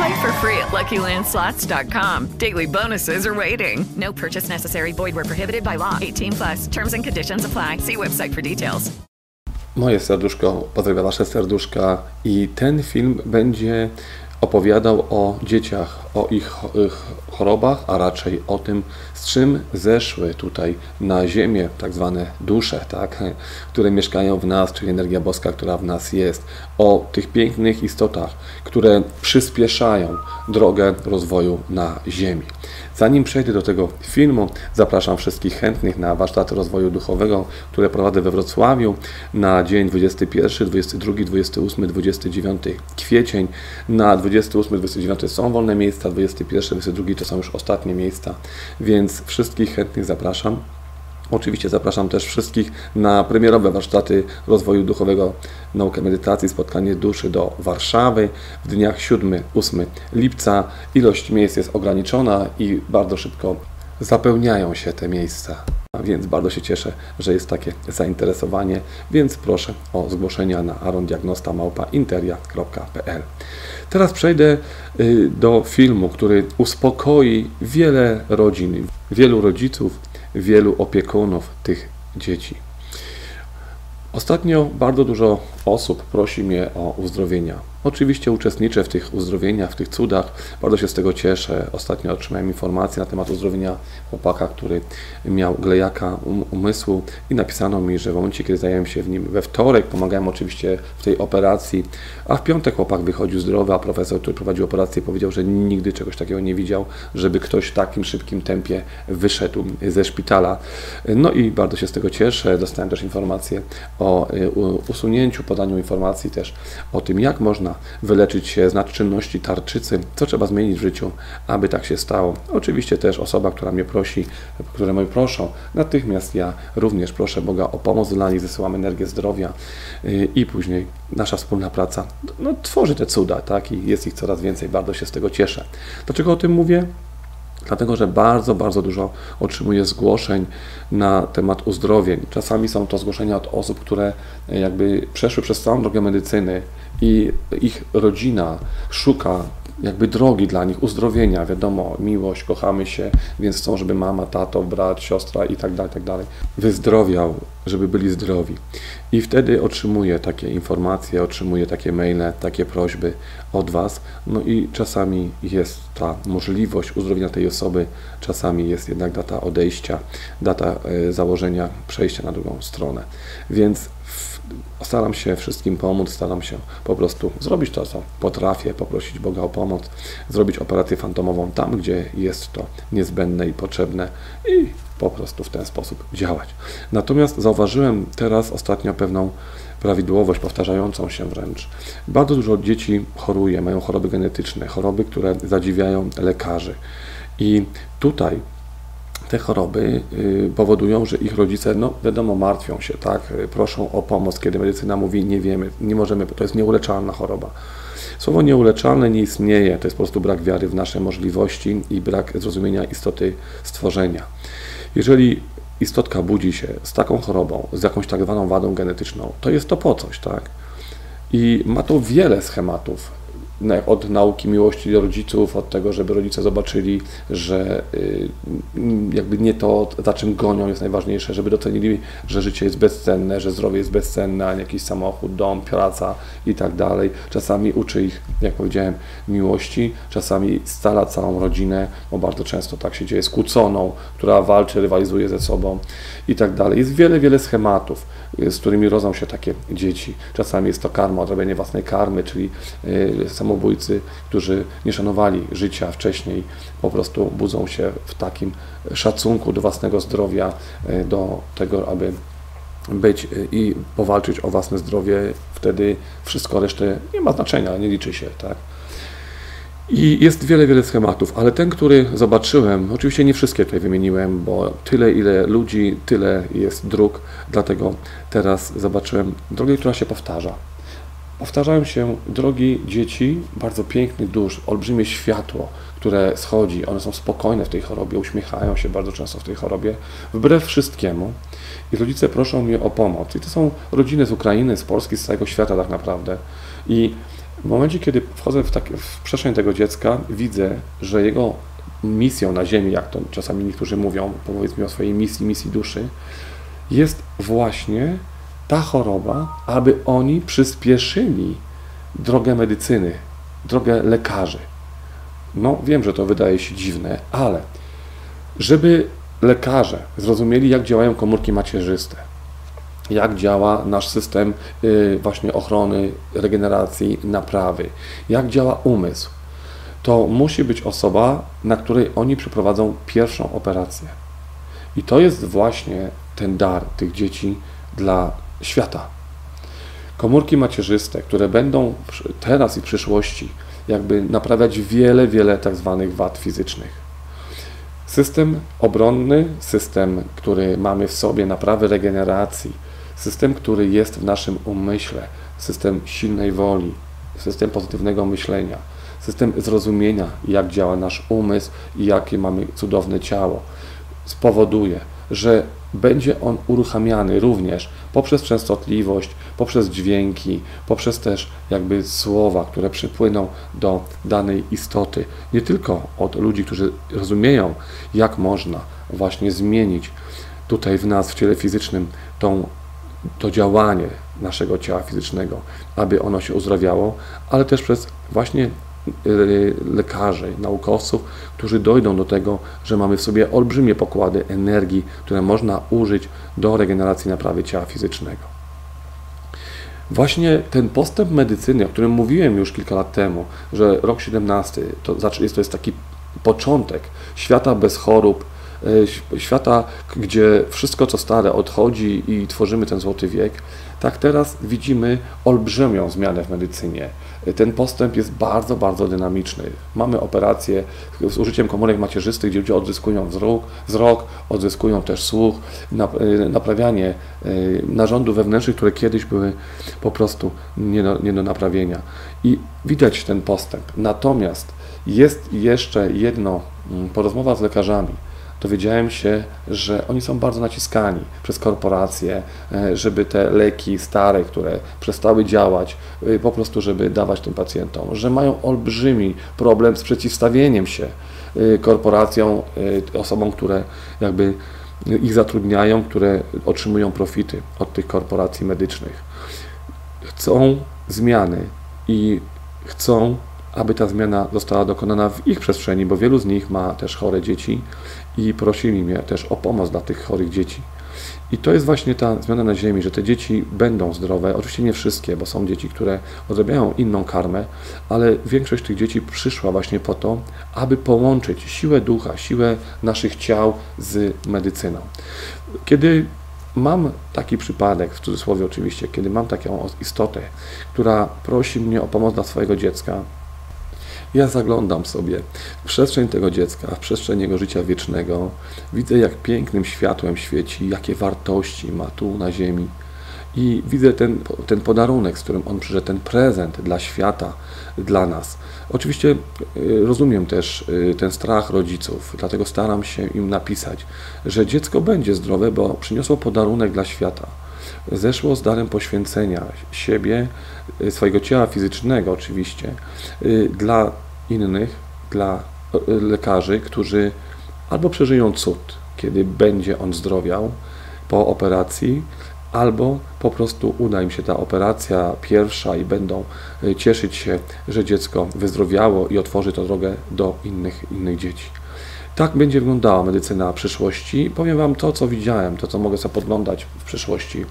Play for free at LuckyLandSlots.com. Daily bonuses are waiting. No purchase necessary. Void were prohibited by law. 18 plus. Terms and conditions apply. See website for details. Moje serduszko pozdrawia Wasze serduszka i ten film będzie opowiadał o dzieciach, o ich ich chorobach, a raczej o tym, z czym zeszły tutaj na ziemię, tak zwane dusze, tak, które mieszkają w nas, czyli energia boska, która w nas jest, o tych pięknych istotach, które przyspieszają drogę rozwoju na ziemi. Zanim przejdę do tego filmu, zapraszam wszystkich chętnych na warsztaty rozwoju duchowego, które prowadzę we Wrocławiu na dzień 21, 22, 28, 29 kwiecień. Na 28, 29 są wolne miejsca, 21, 22 to są już ostatnie miejsca, więc wszystkich chętnych zapraszam. Oczywiście zapraszam też wszystkich na premierowe warsztaty rozwoju duchowego, naukę medytacji, spotkanie duszy do Warszawy w dniach 7-8 lipca. Ilość miejsc jest ograniczona i bardzo szybko zapełniają się te miejsca. Więc bardzo się cieszę, że jest takie zainteresowanie, więc proszę o zgłoszenia na arondiagnostamałpa.interia.pl Teraz przejdę y, do filmu, który uspokoi wiele rodzin, wielu rodziców, wielu opiekunów tych dzieci. Ostatnio bardzo dużo osób prosi mnie o uzdrowienia. Oczywiście uczestniczę w tych uzdrowieniach, w tych cudach. Bardzo się z tego cieszę. Ostatnio otrzymałem informację na temat uzdrowienia chłopaka, który miał glejaka um umysłu i napisano mi, że w momencie, kiedy zająłem się w nim we wtorek, pomagałem oczywiście w tej operacji, a w piątek chłopak wychodził zdrowy, a profesor, który prowadził operację, powiedział, że nigdy czegoś takiego nie widział, żeby ktoś w takim szybkim tempie wyszedł ze szpitala. No i bardzo się z tego cieszę. Dostałem też informację o y, usunięciu, podaniu informacji też o tym, jak można wyleczyć się z nadczynności tarczycy, co trzeba zmienić w życiu, aby tak się stało. Oczywiście też osoba, która mnie prosi, które mnie proszą, natychmiast ja również proszę Boga o pomoc dla nich, zesyłam energię zdrowia y, i później nasza wspólna praca no, tworzy te cuda, tak? I jest ich coraz więcej, bardzo się z tego cieszę. Dlaczego o tym mówię? Dlatego, że bardzo, bardzo dużo otrzymuję zgłoszeń na temat uzdrowień. Czasami są to zgłoszenia od osób, które jakby przeszły przez całą drogę medycyny i ich rodzina szuka jakby drogi dla nich, uzdrowienia, wiadomo, miłość, kochamy się, więc chcą, żeby mama, tato, brat, siostra i tak dalej, tak dalej, wyzdrowiał, żeby byli zdrowi. I wtedy otrzymuję takie informacje, otrzymuję takie maile, takie prośby od Was, no i czasami jest ta możliwość uzdrowienia tej osoby, czasami jest jednak data odejścia, data e, założenia, przejścia na drugą stronę. Więc staram się wszystkim pomóc, staram się po prostu zrobić to, co potrafię, poprosić Boga o pomoc, zrobić operację fantomową tam, gdzie jest to niezbędne i potrzebne i po prostu w ten sposób działać. Natomiast zauważyłem teraz ostatnio pewną prawidłowość, powtarzającą się wręcz. Bardzo dużo dzieci choruje, mają choroby genetyczne, choroby, które zadziwiają lekarzy. I tutaj te choroby y, powodują, że ich rodzice, no wiadomo, martwią się, tak, proszą o pomoc, kiedy medycyna mówi, nie wiemy, nie możemy, to jest nieuleczalna choroba. Słowo nieuleczalne nie istnieje, to jest po prostu brak wiary w nasze możliwości i brak zrozumienia istoty stworzenia. Jeżeli istotka budzi się z taką chorobą, z jakąś tak zwaną wadą genetyczną, to jest to po coś, tak? I ma to wiele schematów od nauki miłości do rodziców, od tego, żeby rodzice zobaczyli, że y, jakby nie to, za czym gonią jest najważniejsze, żeby docenili, że życie jest bezcenne, że zdrowie jest bezcenne, a nie jakiś samochód, dom, praca i tak dalej. Czasami uczy ich, jak powiedziałem, miłości, czasami stala całą rodzinę, bo bardzo często tak się dzieje, skłóconą, która walczy, rywalizuje ze sobą i tak dalej. Jest wiele, wiele schematów. Z którymi rodzą się takie dzieci. Czasami jest to karma, odrobienie własnej karmy, czyli samobójcy, którzy nie szanowali życia wcześniej, po prostu budzą się w takim szacunku do własnego zdrowia, do tego, aby być i powalczyć o własne zdrowie, wtedy wszystko resztę nie ma znaczenia, nie liczy się, tak? I jest wiele, wiele schematów, ale ten, który zobaczyłem, oczywiście nie wszystkie tutaj wymieniłem, bo tyle, ile ludzi, tyle jest dróg, dlatego teraz zobaczyłem drogę, która się powtarza. Powtarzają się drogi dzieci, bardzo pięknych dusz, olbrzymie światło, które schodzi, one są spokojne w tej chorobie, uśmiechają się bardzo często w tej chorobie, wbrew wszystkiemu. I rodzice proszą mnie o pomoc. I to są rodziny z Ukrainy, z Polski, z całego świata tak naprawdę. I w momencie, kiedy wchodzę w, takie, w przestrzeń tego dziecka, widzę, że jego misją na Ziemi, jak to czasami niektórzy mówią, powiedzmy o swojej misji, misji duszy, jest właśnie ta choroba, aby oni przyspieszyli drogę medycyny, drogę lekarzy. No, wiem, że to wydaje się dziwne, ale żeby lekarze zrozumieli, jak działają komórki macierzyste, jak działa nasz system y, właśnie ochrony, regeneracji, naprawy, jak działa umysł, to musi być osoba, na której oni przeprowadzą pierwszą operację. I to jest właśnie ten dar tych dzieci dla świata. Komórki macierzyste, które będą teraz i w przyszłości jakby naprawiać wiele, wiele tak zwanych wad fizycznych. System obronny, system, który mamy w sobie naprawy regeneracji, system, który jest w naszym umyśle, system silnej woli, system pozytywnego myślenia, system zrozumienia, jak działa nasz umysł i jakie mamy cudowne ciało, spowoduje, że będzie on uruchamiany również poprzez częstotliwość, poprzez dźwięki, poprzez też jakby słowa, które przypłyną do danej istoty. Nie tylko od ludzi, którzy rozumieją, jak można właśnie zmienić tutaj w nas, w ciele fizycznym, tą, to działanie naszego ciała fizycznego, aby ono się uzdrawiało, ale też przez właśnie Y, lekarzy, naukowców, którzy dojdą do tego, że mamy w sobie olbrzymie pokłady energii, które można użyć do regeneracji naprawy ciała fizycznego. Właśnie ten postęp medycyny, o którym mówiłem już kilka lat temu, że rok 17 to, jest, to jest taki początek świata bez chorób, świata, gdzie wszystko co stare odchodzi i tworzymy ten złoty wiek, tak teraz widzimy olbrzymią zmianę w medycynie ten postęp jest bardzo, bardzo dynamiczny. Mamy operacje z użyciem komórek macierzystych, gdzie ludzie odzyskują wzrok, wzrok odzyskują też słuch, y, naprawianie narządów wewnętrznych, które kiedyś były po prostu nie do, nie do naprawienia. I widać ten postęp. Natomiast jest jeszcze jedno, mm, po rozmowach z lekarzami, dowiedziałem się, że oni są bardzo naciskani przez korporacje, e, żeby te leki stare, które przestały działać, e, po prostu żeby dawać tym pacjentom, że mają olbrzymi problem z przeciwstawieniem się e, korporacjom, osobom, które jakby ich zatrudniają, które otrzymują profity od tych korporacji medycznych. Chcą zmiany i chcą aby ta zmiana została dokonana w ich przestrzeni, bo wielu z nich ma też chore dzieci i prosili mnie też o pomoc dla tych chorych dzieci. I to jest właśnie ta zmiana na ziemi, że te dzieci będą zdrowe. Oczywiście nie wszystkie, bo są dzieci, które odrabiają inną karmę, ale większość tych dzieci przyszła właśnie po to, aby połączyć siłę ducha, siłę naszych ciał z medycyną. Kiedy mam taki przypadek, w cudzysłowie oczywiście, kiedy mam taką istotę, która prosi mnie o pomoc dla swojego dziecka, ja zaglądam sobie w przestrzeń tego dziecka, w przestrzeń jego życia wiecznego. Widzę, jak pięknym światłem świeci, jakie wartości ma tu na ziemi. I widzę ten, ten podarunek, z którym on przyszedł, ten prezent dla świata, dla nas. Oczywiście y, rozumiem też y, ten strach rodziców, dlatego staram się im napisać, że dziecko będzie zdrowe, bo przyniosło podarunek dla świata zeszło z darem poświęcenia siebie, y, swojego ciała fizycznego oczywiście, y, dla innych, dla y, lekarzy, którzy albo przeżyją cud, kiedy będzie on zdrowiał po operacji, albo po prostu uda im się ta operacja pierwsza i będą cieszyć się, że dziecko wyzdrowiało i otworzy to drogę do innych, innych dzieci. Tak będzie wyglądała medycyna przyszłości. Powiem Wam to, co widziałem, to, co mogę sobie podglądać w przyszłości.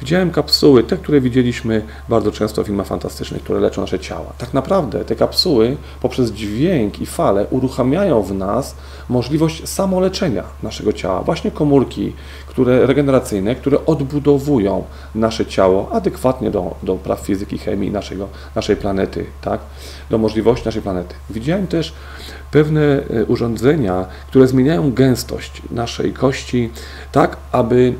Widziałem kapsuły, te, które widzieliśmy bardzo często w filmach fantastycznych, które leczą nasze ciała. Tak naprawdę te kapsuły poprzez dźwięk i fale uruchamiają w nas możliwość samoleczenia naszego ciała. Właśnie komórki, które regeneracyjne, które odbudowują nasze ciało adekwatnie do, do praw fizyki, chemii naszego, naszej planety, tak? do możliwości naszej planety. Widziałem też pewne e, urządzenia, które zmieniają gęstość naszej kości, tak aby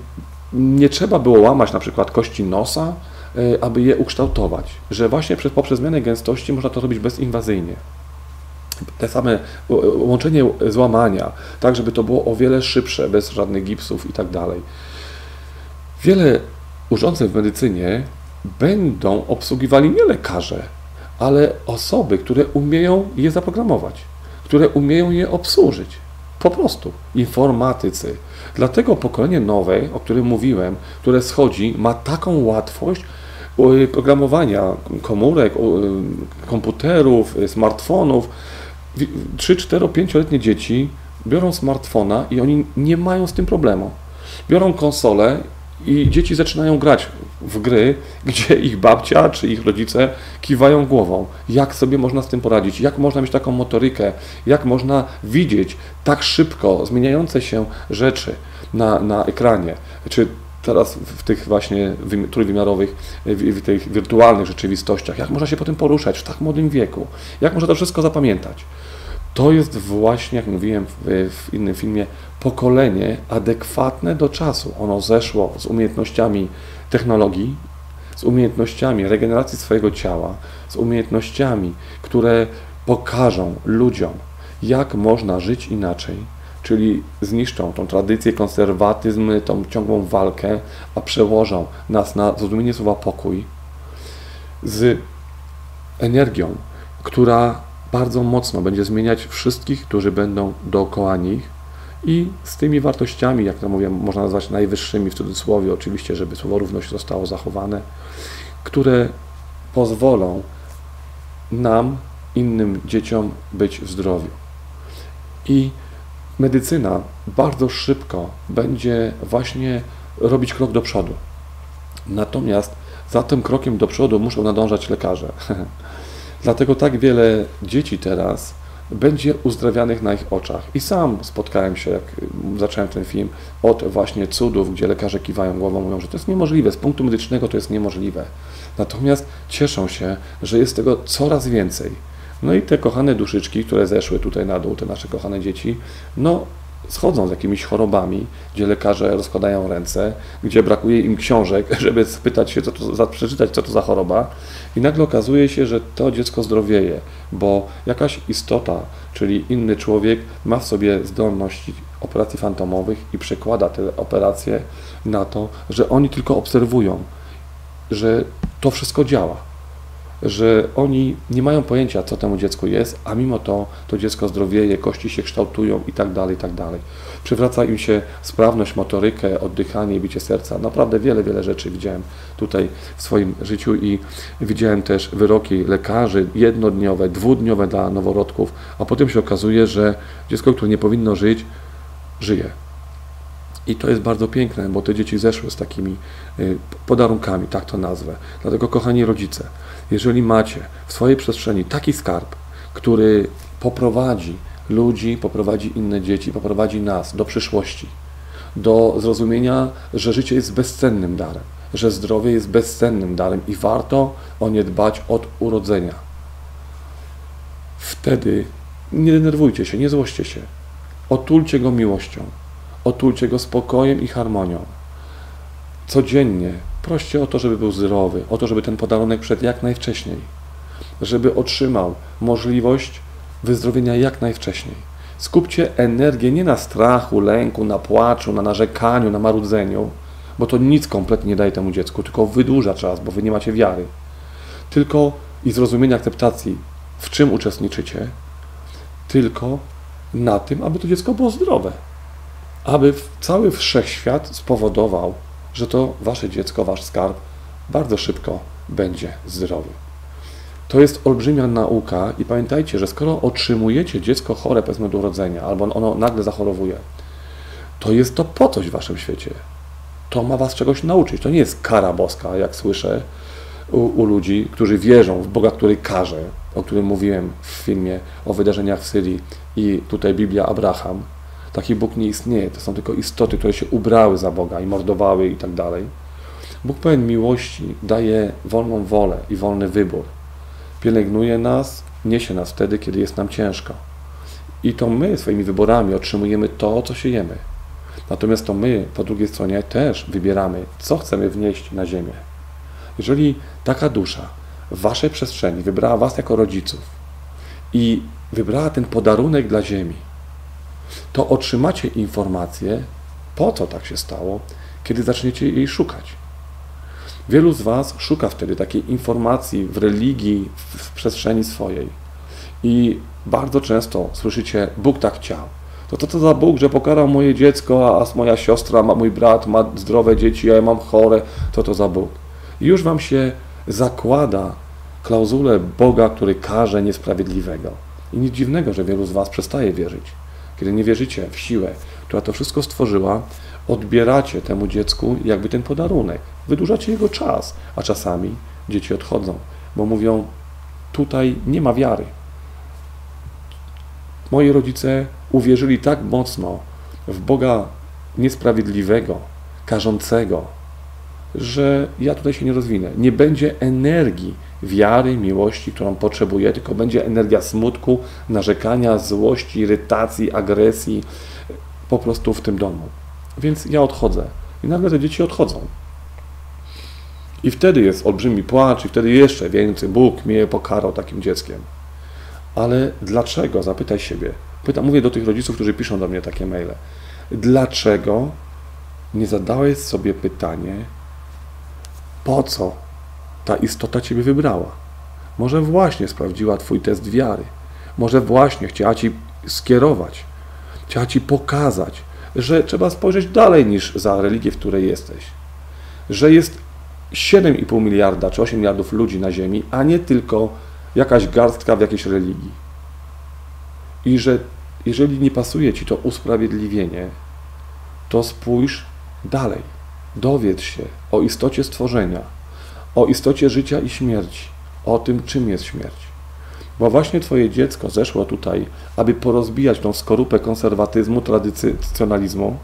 nie trzeba było łamać na przykład kości nosa, e, aby je ukształtować, że właśnie przez, poprzez zmianę gęstości można to robić bezinwazyjnie te same łączenie złamania, tak żeby to było o wiele szybsze, bez żadnych gipsów i tak dalej. Wiele urządzeń w medycynie będą obsługiwali nie lekarze, ale osoby, które umieją je zaprogramować, które umieją je obsłużyć. Po prostu informatycy. Dlatego pokolenie nowe, o którym mówiłem, które schodzi, ma taką łatwość programowania komórek, komputerów, smartfonów, 3, 4, 5-letnie dzieci biorą smartfona i oni nie mają z tym problemu. Biorą konsolę i dzieci zaczynają grać w gry, gdzie ich babcia czy ich rodzice kiwają głową. Jak sobie można z tym poradzić? Jak można mieć taką motorykę? Jak można widzieć tak szybko zmieniające się rzeczy na, na ekranie? Czy teraz w tych właśnie trójwymiarowych, w tych wirtualnych rzeczywistościach, jak można się po tym poruszać w tak młodym wieku? Jak można to wszystko zapamiętać? To jest właśnie, jak mówiłem w, w, innym filmie, pokolenie adekwatne do czasu. Ono zeszło z umiejętnościami technologii, z umiejętnościami regeneracji swojego ciała, z umiejętnościami, które pokażą ludziom, jak można żyć inaczej, czyli zniszczą tą tradycję, konserwatyzm, tą ciągłą walkę, a przełożą nas na zrozumienie słowa pokój z energią, która bardzo mocno będzie zmieniać wszystkich, którzy będą dookoła nich i z tymi wartościami, jak to mówię, można nazwać najwyższymi w cudzysłowie, oczywiście, żeby słowo równość zostało zachowane, które pozwolą nam, innym dzieciom być w zdrowiu. I medycyna bardzo szybko będzie właśnie robić krok do przodu. Natomiast za tym krokiem do przodu muszą nadążać lekarze. Dlatego tak wiele dzieci teraz będzie uzdrawianych na ich oczach. I sam spotkałem się, jak zacząłem ten film, od właśnie cudów, gdzie lekarze kiwają głową, mówią, że to jest niemożliwe, z punktu medycznego to jest niemożliwe. Natomiast cieszą się, że jest tego coraz więcej. No i te kochane duszyczki, które zeszły tutaj na dół, te nasze kochane dzieci, no schodzą z jakimiś chorobami, gdzie lekarze rozkładają ręce, gdzie brakuje im książek, żeby spytać się, co to za, przeczytać, co to za choroba. I nagle okazuje się, że to dziecko zdrowieje, bo jakaś istota, czyli inny człowiek, ma w sobie zdolności operacji fantomowych i przekłada te operacje na to, że oni tylko obserwują, że to wszystko działa że oni nie mają pojęcia, co temu dziecku jest, a mimo to to dziecko zdrowieje, kości się kształtują i tak dalej, tak dalej. Przywraca im się sprawność, motorykę, oddychanie, bicie serca. Naprawdę wiele, wiele rzeczy widziałem tutaj w swoim życiu i widziałem też wyroki lekarzy jednodniowe, dwudniowe dla noworodków, a potem się okazuje, że dziecko, które nie powinno żyć, żyje. I to jest bardzo piękne, bo te dzieci zeszły z takimi y, podarunkami, tak to nazwę. Dlatego, kochani rodzice, jeżeli macie w swojej przestrzeni taki skarb, który poprowadzi ludzi, poprowadzi inne dzieci, poprowadzi nas do przyszłości, do zrozumienia, że życie jest bezcennym darem, że zdrowie jest bezcennym darem i warto o nie dbać od urodzenia. Wtedy nie denerwujcie się, nie złoście się. Otulcie go miłością, otulcie go spokojem i harmonią. Codziennie Proście o to, żeby był zdrowy, o to, żeby ten podarunek przed jak najwcześniej, żeby otrzymał możliwość wyzdrowienia jak najwcześniej. Skupcie energię nie na strachu, lęku, na płaczu, na narzekaniu, na marudzeniu, bo to nic kompletnie nie daje temu dziecku, tylko wydłuża czas, bo wy nie macie wiary. Tylko i zrozumienia akceptacji, w czym uczestniczycie, tylko na tym, aby to dziecko było zdrowe. Aby cały wszechświat spowodował, że to wasze dziecko, wasz skarb bardzo szybko będzie zdrowy. To jest olbrzymia nauka i pamiętajcie, że skoro otrzymujecie dziecko chore, powiedzmy do urodzenia, albo ono nagle zachorowuje, to jest to po coś w waszym świecie. To ma was czegoś nauczyć. To nie jest kara boska, jak słyszę u, u ludzi, którzy wierzą w Boga, który karze, o którym mówiłem w filmie o wydarzeniach w Syrii i tutaj Biblia Abraham. Taki Bóg nie istnieje. To są tylko istoty, które się ubrały za Boga i mordowały i tak dalej. Bóg pełen miłości daje wolną wolę i wolny wybór. Pielęgnuje nas, niesie nas wtedy, kiedy jest nam ciężko. I to my swoimi wyborami otrzymujemy to, co siejemy. Natomiast to my, po drugiej stronie, też wybieramy, co chcemy wnieść na ziemię. Jeżeli taka dusza w waszej przestrzeni wybrała was jako rodziców i wybrała ten podarunek dla ziemi, to otrzymacie informację, po co tak się stało, kiedy zaczniecie jej szukać. Wielu z Was szuka wtedy takiej informacji w religii, w przestrzeni swojej. I bardzo często słyszycie, Bóg tak chciał. To co to za Bóg, że pokarał moje dziecko, a moja siostra, ma, mój brat ma zdrowe dzieci, a ja mam chore. Co to za Bóg? I już Wam się zakłada klauzulę Boga, który karze niesprawiedliwego. I nic dziwnego, że wielu z Was przestaje wierzyć. Kiedy nie wierzycie w siłę, która to wszystko stworzyła, odbieracie temu dziecku jakby ten podarunek. Wydłużacie jego czas, a czasami dzieci odchodzą, bo mówią, tutaj nie ma wiary. Moi rodzice uwierzyli tak mocno w Boga niesprawiedliwego, karzącego, że ja tutaj się nie rozwinę. Nie będzie energii wiary, miłości, którą potrzebuję, tylko będzie energia smutku, narzekania, złości, irytacji, agresji po prostu w tym domu. Więc ja odchodzę. I nagle te dzieci odchodzą. I wtedy jest olbrzymi płacz, i wtedy jeszcze więcej Bóg mnie pokarał takim dzieckiem. Ale dlaczego? Zapytaj siebie. Pytam, mówię do tych rodziców, którzy piszą do mnie takie maile. Dlaczego nie zadałeś sobie pytanie, po co ta istota Ciebie wybrała? Może właśnie sprawdziła Twój test wiary. Może właśnie chciała Ci skierować, chciała Ci pokazać, że trzeba spojrzeć dalej niż za religię, w której jesteś. Że jest 7,5 miliarda czy 8 miliardów ludzi na Ziemi, a nie tylko jakaś garstka w jakiejś religii. I że jeżeli nie pasuje Ci to usprawiedliwienie, to spójrz dalej. Dowiedz się o istocie stworzenia, o istocie życia i śmierci, o tym, czym jest śmierć. Bo właśnie Twoje dziecko zeszło tutaj, aby porozbijać tą skorupę konserwatyzmu, tradycjonalizmu,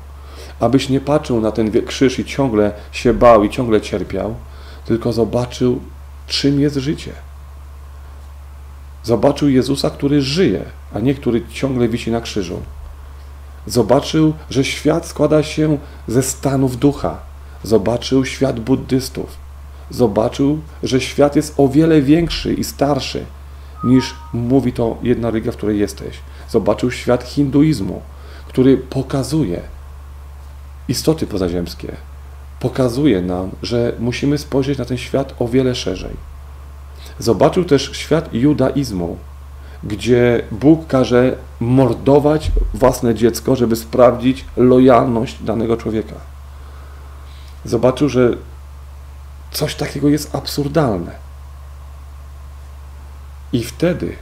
abyś nie patrzył na ten krzyż i ciągle się bał i ciągle cierpiał, tylko zobaczył, czym jest życie. Zobaczył Jezusa, który żyje, a nie który ciągle wisi na krzyżu. Zobaczył, że świat składa się ze stanów ducha. Zobaczył świat buddystów. Zobaczył, że świat jest o wiele większy i starszy niż mówi to jedna religia, w której jesteś. Zobaczył świat hinduizmu, który pokazuje istoty pozaziemskie. Pokazuje nam, że musimy spojrzeć na ten świat o wiele szerzej. Zobaczył też świat judaizmu, gdzie Bóg każe mordować własne dziecko, żeby sprawdzić lojalność danego człowieka. Zobaczył, że coś takiego jest absurdalne. I wtedy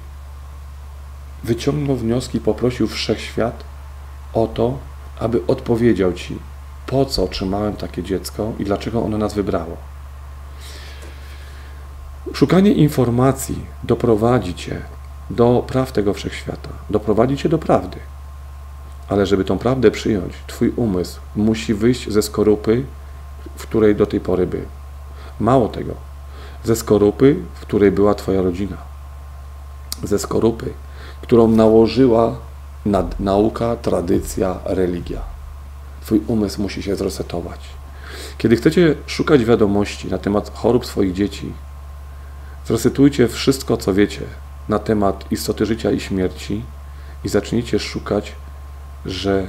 wyciągnął wnioski, poprosił wszechświat o to, aby odpowiedział Ci, po co otrzymałem takie dziecko i dlaczego ono nas wybrało. Szukanie informacji doprowadzi Cię do praw tego wszechświata, doprowadzi Cię do prawdy. Ale żeby tą prawdę przyjąć, Twój umysł musi wyjść ze skorupy, w której do tej pory był. Mało tego, ze skorupy, w której była Twoja rodzina ze skorupy, którą nałożyła nad nauka, tradycja, religia. Twój umysł musi się zresetować. Kiedy chcecie szukać wiadomości na temat chorób swoich dzieci, zresetujcie wszystko, co wiecie na temat istoty życia i śmierci i zacznijcie szukać, że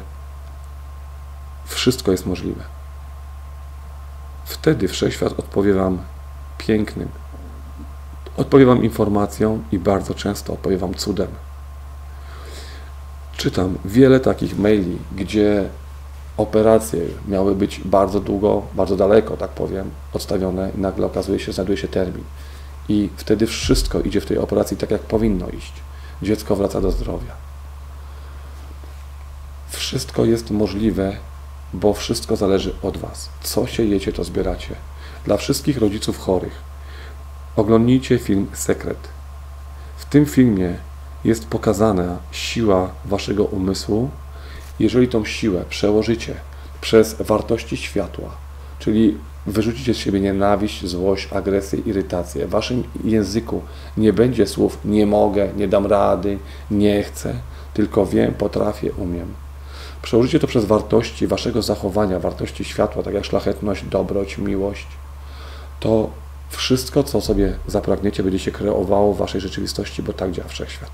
wszystko jest możliwe. Wtedy wszechświat odpowie Wam pięknym, Odpowiem Wam informacją i bardzo często odpowiem Wam cudem. Czytam wiele takich maili, gdzie operacje miały być bardzo długo, bardzo daleko, tak powiem, odstawione i nagle okazuje się, znajduje się termin. I wtedy wszystko idzie w tej operacji tak, jak powinno iść. Dziecko wraca do zdrowia. Wszystko jest możliwe, bo wszystko zależy od Was. Co siejecie, to zbieracie. Dla wszystkich rodziców chorych, oglądnijcie film Sekret. W tym filmie jest pokazana siła Waszego umysłu. Jeżeli tą siłę przełożycie przez wartości światła, czyli wyrzucicie z siebie nienawiść, złość, agresję, irytację. W waszym języku nie będzie słów nie mogę, nie dam rady, nie chcę, tylko wiem, potrafię, umiem. Przełożycie to przez wartości waszego zachowania, wartości światła, tak jak szlachetność, dobroć, miłość. To wszystko, co sobie zapragniecie, będzie się kreowało w waszej rzeczywistości, bo tak działa wszechświat.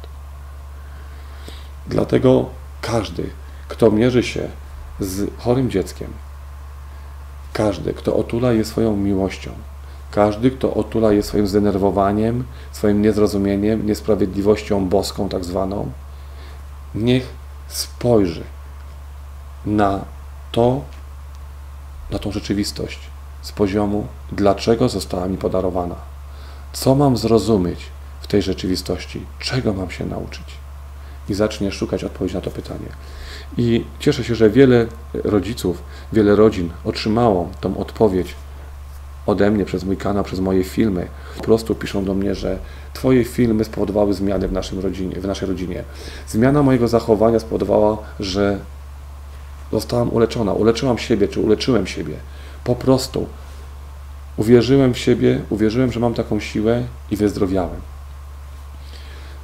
Dlatego każdy, kto mierzy się z chorym dzieckiem, każdy, kto otula je swoją miłością, każdy, kto otula je swoim zdenerwowaniem, swoim niezrozumieniem, niesprawiedliwością boską, tak zwaną, niech spojrzy na to, na tą rzeczywistość z poziomu, dlaczego została mi podarowana. Co mam zrozumieć w tej rzeczywistości? Czego mam się nauczyć? I zacznie szukać odpowiedzi na to pytanie. I cieszę się, że wiele rodziców, wiele rodzin otrzymało tą odpowiedź ode mnie, przez mój kanał, przez moje filmy. Po prostu piszą do mnie, że Twoje filmy spowodowały zmiany w, naszym rodzinie, w naszej rodzinie. Zmiana mojego zachowania spowodowała, że zostałam uleczona. Uleczyłam siebie, czy uleczyłem siebie. Po prostu uwierzyłem w siebie, uwierzyłem, że mam taką siłę i wyzdrowiałem.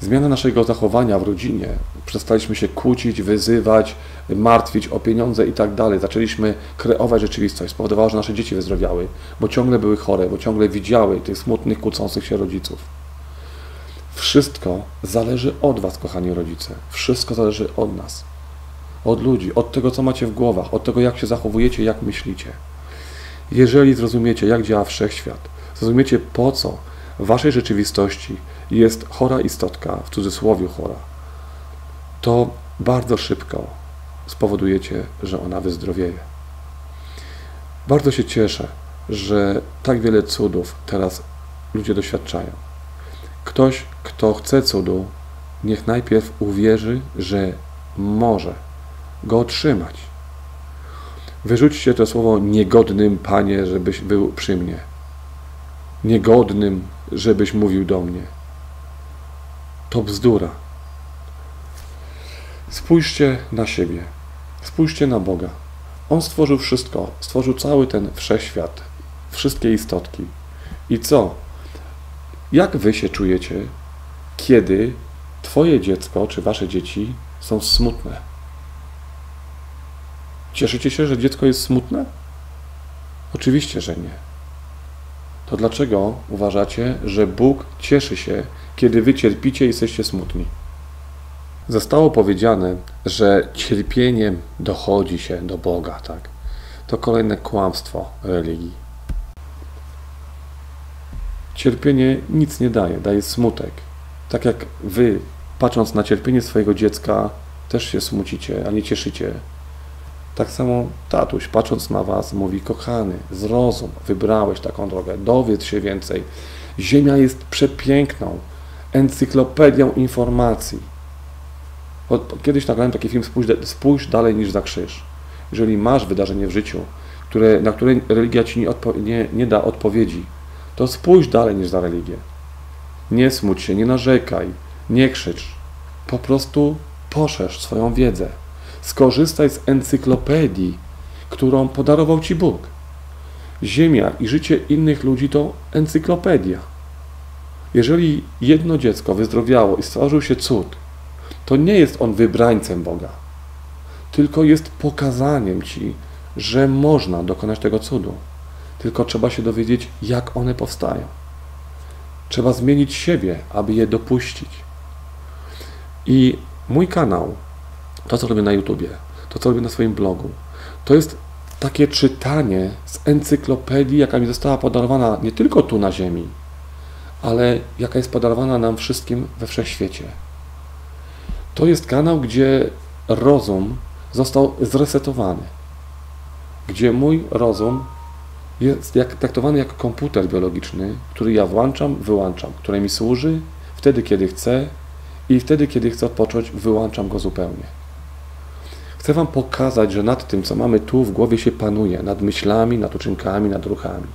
Zmiana naszego zachowania w rodzinie. Przestaliśmy się kłócić, wyzywać, martwić o pieniądze i tak dalej. Zaczęliśmy kreować rzeczywistość. Spowodowało, że nasze dzieci wyzdrowiały, bo ciągle były chore, bo ciągle widziały tych smutnych, kłócących się rodziców. Wszystko zależy od Was, kochani rodzice. Wszystko zależy od nas. Od ludzi, od tego, co macie w głowach, od tego, jak się zachowujecie, jak myślicie. Jeżeli zrozumiecie, jak działa wszechświat, zrozumiecie, po co w Waszej rzeczywistości jest chora istotka, w cudzysłowie chora, to bardzo szybko spowodujecie, że ona wyzdrowieje. Bardzo się cieszę, że tak wiele cudów teraz ludzie doświadczają. Ktoś, kto chce cudu, niech najpierw uwierzy, że może go otrzymać. Wyrzućcie to słowo niegodnym, Panie, żebyś był przy mnie. Niegodnym, żebyś mówił do mnie to bzdura. Spójrzcie na siebie, spójrzcie na Boga. On stworzył wszystko, stworzył cały ten wszechświat, wszystkie istotki. I co? Jak wy się czujecie, kiedy Twoje dziecko czy Wasze dzieci są smutne? Cieszycie się, że dziecko jest smutne? Oczywiście, że nie. To dlaczego uważacie, że Bóg cieszy się, kiedy wy cierpicie i jesteście smutni. Zostało powiedziane, że cierpieniem dochodzi się do Boga, tak? To kolejne kłamstwo religii. Cierpienie nic nie daje, daje smutek. Tak jak wy, patrząc na cierpienie swojego dziecka, też się smucicie, a nie cieszycie. Tak samo tatuś, patrząc na was, mówi: Kochany, zrozum, wybrałeś taką drogę, dowiedz się więcej. Ziemia jest przepiękną, encyklopedią informacji. Kiedyś nagrałem taki film Spójrz, spójrz dalej niż za krzyż. Jeżeli masz wydarzenie w życiu, które, na które religia ci nie, nie, nie da odpowiedzi, to spójrz dalej niż za religię. Nie smuć się, nie narzekaj, nie krzycz. Po prostu poszerz swoją wiedzę. Skorzystaj z encyklopedii, którą podarował Ci Bóg. Ziemia i życie innych ludzi to encyklopedia. Jeżeli jedno dziecko wyzdrowiało i stworzył się cud, to nie jest on wybrańcem Boga, tylko jest pokazaniem ci, że można dokonać tego cudu. Tylko trzeba się dowiedzieć, jak one powstają. Trzeba zmienić siebie, aby je dopuścić. I mój kanał, to co robię na YouTubie, to co robię na swoim blogu, to jest takie czytanie z encyklopedii, jaka mi została podarowana nie tylko tu na Ziemi, ale jaka jest podarowana nam wszystkim we wszechświecie. To jest kanał, gdzie rozum został zresetowany, gdzie mój rozum jest jak, traktowany jak komputer biologiczny, który ja włączam, wyłączam, który mi służy wtedy, kiedy chcę i wtedy, kiedy chcę odpocząć, wyłączam go zupełnie. Chcę Wam pokazać, że nad tym, co mamy tu w głowie, się panuje, nad myślami, nad uczynkami, nad ruchami.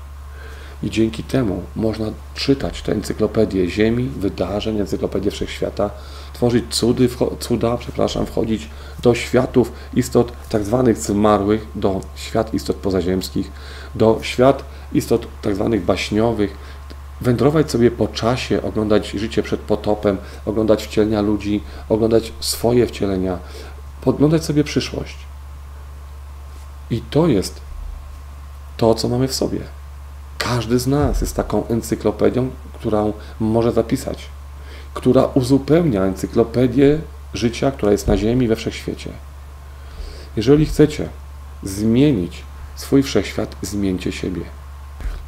I dzięki temu można czytać te encyklopedie Ziemi, wydarzeń, encyklopedię Wszechświata, tworzyć cudy, cuda, przepraszam, wchodzić do światów istot tak zwanych zmarłych, do świat istot pozaziemskich, do świat istot tak zwanych baśniowych, wędrować sobie po czasie, oglądać życie przed potopem, oglądać wcielenia ludzi, oglądać swoje wcielenia, podglądać sobie przyszłość. I to jest to, co mamy w sobie. Każdy z nas jest taką encyklopedią, którą może zapisać, która uzupełnia encyklopedię życia, która jest na Ziemi we wszechświecie. Jeżeli chcecie zmienić swój wszechświat, zmieńcie siebie.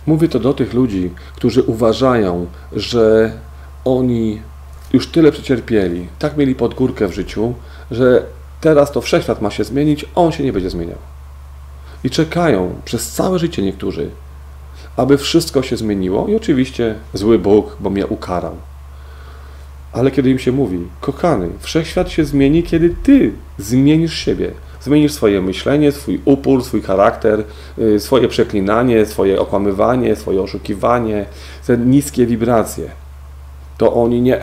Mówię to do tych ludzi, którzy uważają, że oni już tyle przecierpieli, tak mieli pod górkę w życiu, że teraz to wszechświat ma się zmienić, on się nie będzie zmieniał. I czekają przez całe życie niektórzy, aby wszystko się zmieniło i oczywiście zły Bóg, bo mnie ukarał. Ale kiedy im się mówi, kochany, wszechświat się zmieni, kiedy ty zmienisz siebie, zmienisz swoje myślenie, swój upór, swój charakter, y, swoje przeklinanie, swoje okłamywanie, swoje oszukiwanie, te niskie wibracje, to oni nie.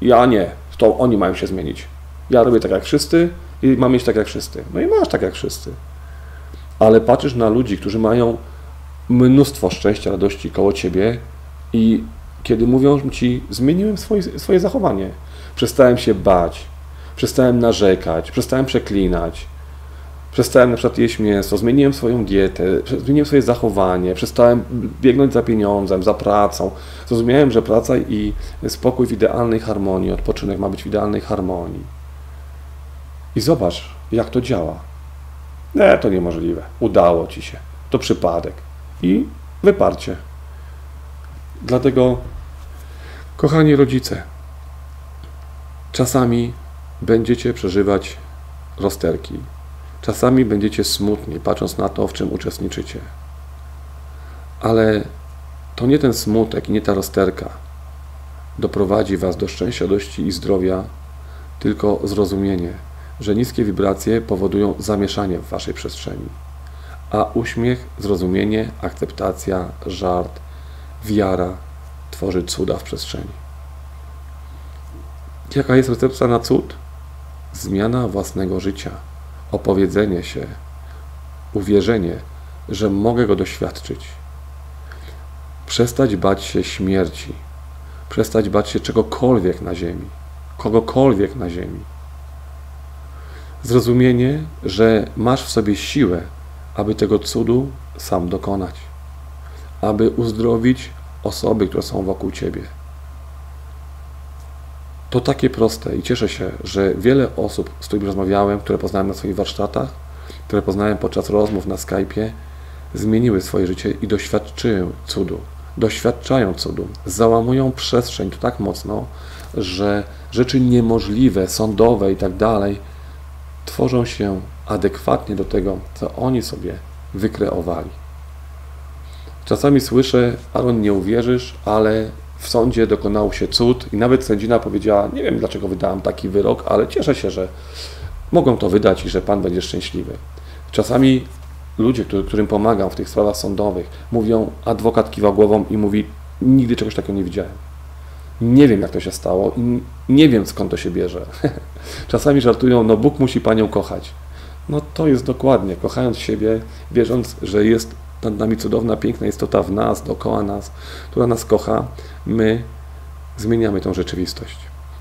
Ja nie. To oni mają się zmienić. Ja robię tak jak wszyscy i mam mieć tak jak wszyscy. No i masz tak jak wszyscy. Ale patrzysz na ludzi, którzy mają mnóstwo szczęścia, radości koło ciebie i kiedy mówią ci, zmieniłem swoje, swoje zachowanie, przestałem się bać, przestałem narzekać, przestałem przeklinać, przestałem na przykład jeść mięso, zmieniłem swoją dietę, zmieniłem swoje zachowanie, przestałem biegnąć za pieniądzem, za pracą. Zrozumiałem, że praca i spokój w idealnej harmonii, odpoczynek ma być w idealnej harmonii. I zobacz, jak to działa. Nie, to niemożliwe. Udało ci się. To przypadek. I wyparcie. Dlatego, kochani rodzice, czasami będziecie przeżywać rozterki. Czasami będziecie smutni, patrząc na to, w czym uczestniczycie. Ale to nie ten smutek i nie ta rozterka doprowadzi Was do szczęścia, dości i zdrowia, tylko zrozumienie, że niskie wibracje powodują zamieszanie w Waszej przestrzeni, a uśmiech, zrozumienie, akceptacja, żart, wiara tworzy cuda w przestrzeni. Jaka jest recepta na cud? Zmiana własnego życia, opowiedzenie się, uwierzenie, że mogę go doświadczyć. Przestać bać się śmierci, przestać bać się czegokolwiek na ziemi, kogokolwiek na ziemi. Zrozumienie, że masz w sobie siłę, aby tego cudu sam dokonać, aby uzdrowić osoby, które są wokół ciebie. To takie proste i cieszę się, że wiele osób, z którymi rozmawiałem, które poznałem na swoich warsztatach, które poznałem podczas rozmów na Skype'ie, zmieniły swoje życie i doświadczyły cudu. Doświadczają cudu, załamują przestrzeń to tak mocno, że rzeczy niemożliwe, sądowe i tak dalej tworzą się adekwatnie do tego, co oni sobie wykreowali. Czasami słyszę, Aaron, nie uwierzysz, ale w sądzie dokonał się cud i nawet sędzina powiedziała, nie wiem dlaczego wydałam taki wyrok, ale cieszę się, że mogą to wydać i że Pan będzie szczęśliwy. Czasami ludzie, którym pomagam w tych sprawach sądowych, mówią, adwokat kiwa głową i mówi, nigdy czegoś takiego nie widziałem. Nie wiem, jak to się stało i nie wiem, skąd to się bierze. Czasami żartują, no Bóg musi Panią kochać. No to jest dokładnie, kochając siebie, wierząc, że jest nad nami cudowna, piękna istota w nas, dookoła nas, która nas kocha, my zmieniamy tą rzeczywistość.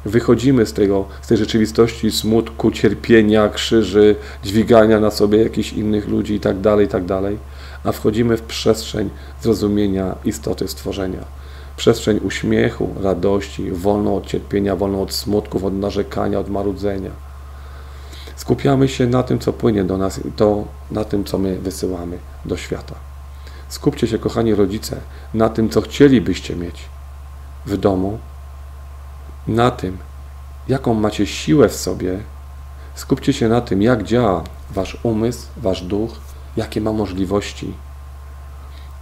Wychodzimy z, tego, z tej rzeczywistości smutku, cierpienia, krzyży, dźwigania na sobie jakichś innych ludzi itd., tak itd., tak a wchodzimy w przestrzeń zrozumienia istoty stworzenia. Przestrzeń uśmiechu, radości, wolną od cierpienia, wolną od smutków, od narzekania, od marudzenia. Skupiamy się na tym, co płynie do nas i to na tym, co my wysyłamy do świata. Skupcie się, kochani rodzice, na tym, co chcielibyście mieć w domu, na tym, jaką macie siłę w sobie. Skupcie się na tym, jak działa wasz umysł, wasz duch, jakie ma możliwości.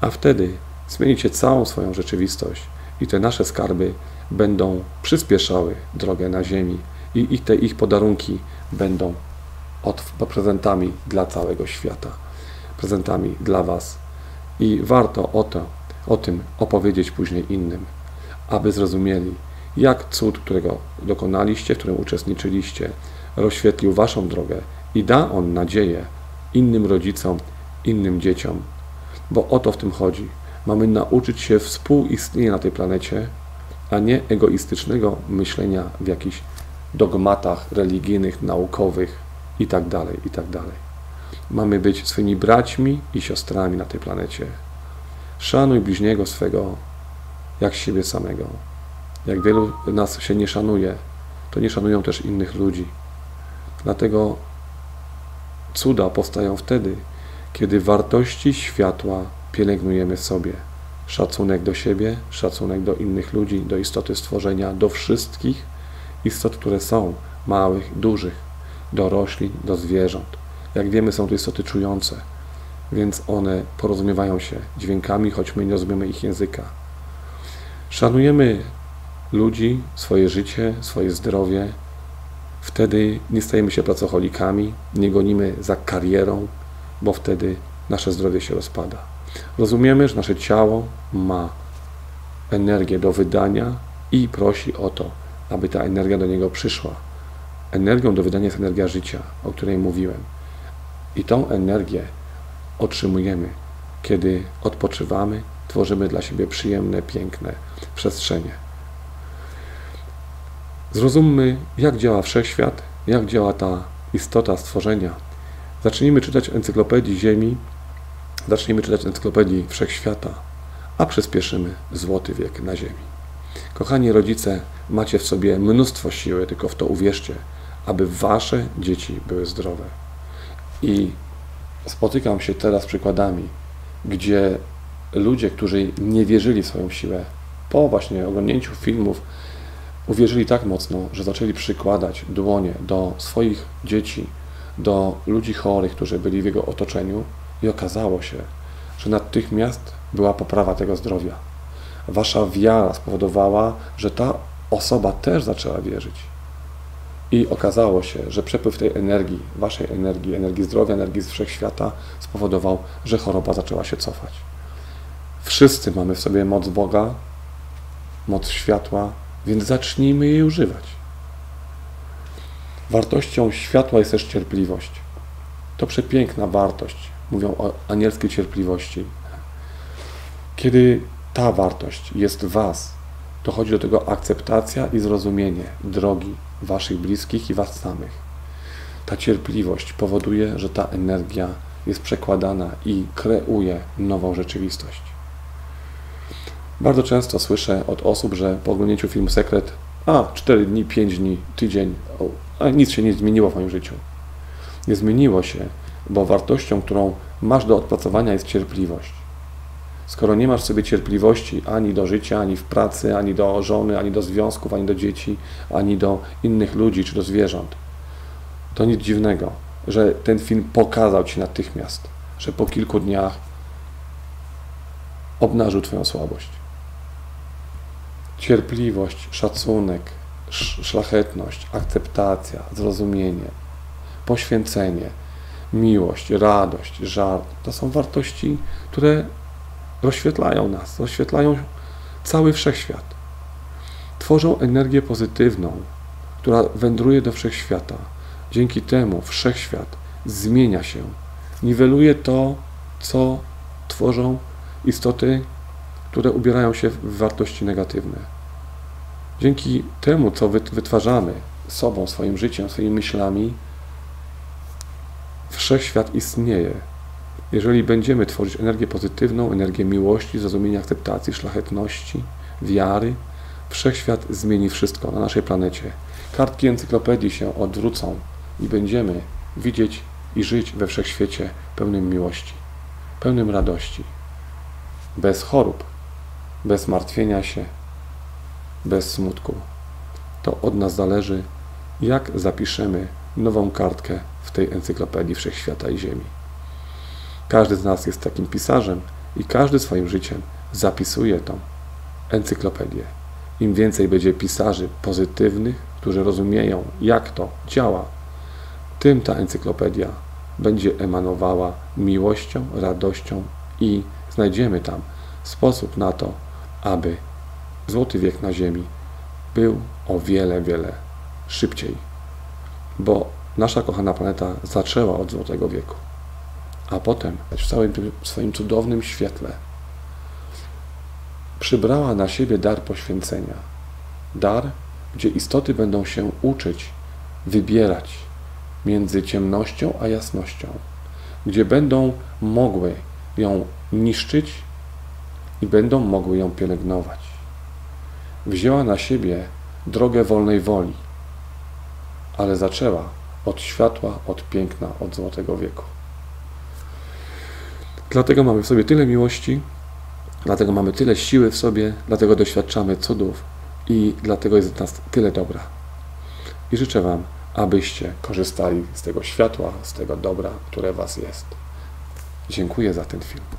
a wtedy zmienicie całą swoją rzeczywistość i te nasze skarby będą przyspieszały drogę na ziemi i, i te ich podarunki będą od, prezentami dla całego świata, prezentami dla Was. I warto o, to, o tym opowiedzieć później innym, aby zrozumieli, jak cud, którego dokonaliście, w którym uczestniczyliście, rozświetlił Waszą drogę i da on nadzieję innym rodzicom, innym dzieciom. Bo o to w tym chodzi. Mamy nauczyć się współistnienia na tej planecie, a nie egoistycznego myślenia w jakichś dogmatach religijnych, naukowych itd. Tak itd. Tak Mamy być swymi braćmi i siostrami na tej planecie. Szanuj bliźniego swego jak siebie samego. Jak wielu nas się nie szanuje, to nie szanują też innych ludzi. Dlatego cuda powstają wtedy, kiedy wartości światła pielęgnujemy sobie. Szacunek do siebie, szacunek do innych ludzi, do istoty stworzenia, do wszystkich istot, które są, małych, dużych, do roślin, do zwierząt. Jak wiemy, są to istoty czujące, więc one porozumiewają się dźwiękami, choć my nie rozumiemy ich języka. Szanujemy ludzi, swoje życie, swoje zdrowie. Wtedy nie stajemy się pracocholikami, nie gonimy za karierą, bo wtedy nasze zdrowie się rozpada. Rozumiemy, że nasze ciało ma energię do wydania i prosi o to, aby ta energia do niego przyszła. Energią do wydania jest energia życia, o której mówiłem. I tą energię otrzymujemy, kiedy odpoczywamy, tworzymy dla siebie przyjemne, piękne przestrzenie. Zrozummy, jak działa wszechświat, jak działa ta istota stworzenia. Zacznijmy czytać encyklopedii Ziemi, zacznijmy czytać encyklopedii Wszechświata, a przyspieszymy złoty wiek na Ziemi. Kochani rodzice, macie w sobie mnóstwo siły, tylko w to uwierzcie, aby wasze dzieci były zdrowe. I spotykam się teraz z przykładami, gdzie ludzie, którzy nie wierzyli w swoją siłę, po właśnie oglądnięciu filmów, uwierzyli tak mocno, że zaczęli przykładać dłonie do swoich dzieci, do ludzi chorych, którzy byli w jego otoczeniu, i okazało się, że natychmiast była poprawa tego zdrowia. Wasza wiara spowodowała, że ta osoba też zaczęła wierzyć. I okazało się, że przepływ tej energii, waszej energii, energii zdrowia, energii z wszechświata spowodował, że choroba zaczęła się cofać. Wszyscy mamy w sobie moc Boga, moc światła, więc zacznijmy jej używać. Wartością światła jest też cierpliwość. To przepiękna wartość. Mówią o anielskiej cierpliwości. Kiedy ta wartość jest w Was, dochodzi do tego akceptacja i zrozumienie drogi Waszych bliskich i Was samych. Ta cierpliwość powoduje, że ta energia jest przekładana i kreuje nową rzeczywistość. Bardzo często słyszę od osób, że po oglądnięciu filmu Sekret, a 4 dni, 5 dni, tydzień, a nic się nie zmieniło w moim życiu. Nie zmieniło się, bo wartością, którą masz do odpracowania jest cierpliwość. Skoro nie masz sobie cierpliwości ani do życia, ani w pracy, ani do żony, ani do związków, ani do dzieci, ani do innych ludzi czy do zwierząt, to nic dziwnego, że ten film pokazał Ci natychmiast, że po kilku dniach obnażył Twoją słabość. Cierpliwość, szacunek, szlachetność, akceptacja, zrozumienie, poświęcenie, miłość, radość, żal to są wartości, które rozświetlają nas, rozświetlają cały wszechświat. Tworzą energię pozytywną, która wędruje do wszechświata. Dzięki temu wszechświat zmienia się, niweluje to, co tworzą istoty, które ubierają się w wartości negatywne. Dzięki temu, co wytwarzamy sobą, swoim życiem, swoimi myślami, wszechświat istnieje, jeżeli będziemy tworzyć energię pozytywną, energię miłości, zrozumienia, akceptacji, szlachetności, wiary, wszechświat zmieni wszystko na naszej planecie. Kartki encyklopedii się odwrócą i będziemy widzieć i żyć we wszechświecie pełnym miłości, pełnym radości, bez chorób, bez martwienia się, bez smutku. To od nas zależy, jak zapiszemy nową kartkę w tej encyklopedii Wszechświata i Ziemi. Każdy z nas jest takim pisarzem i każdy swoim życiem zapisuje tą encyklopedię. Im więcej będzie pisarzy pozytywnych, którzy rozumieją, jak to działa, tym ta encyklopedia będzie emanowała miłością, radością i znajdziemy tam sposób na to, aby złoty wiek na Ziemi był o wiele, wiele szybciej, bo nasza kochana planeta zaczęła od złotego wieku, a potem w całym swoim cudownym świetle przybrała na siebie dar poświęcenia. Dar, gdzie istoty będą się uczyć, wybierać między ciemnością a jasnością, gdzie będą mogły ją niszczyć i będą mogły ją pielęgnować. Wzięła na siebie drogę wolnej woli, ale zaczęła od światła, od piękna, od złotego wieku. Dlatego mamy w sobie tyle miłości, dlatego mamy tyle siły w sobie, dlatego doświadczamy cudów i dlatego jest w nas tyle dobra. I życzę Wam, abyście korzystali z tego światła, z tego dobra, które Was jest. Dziękuję za ten film.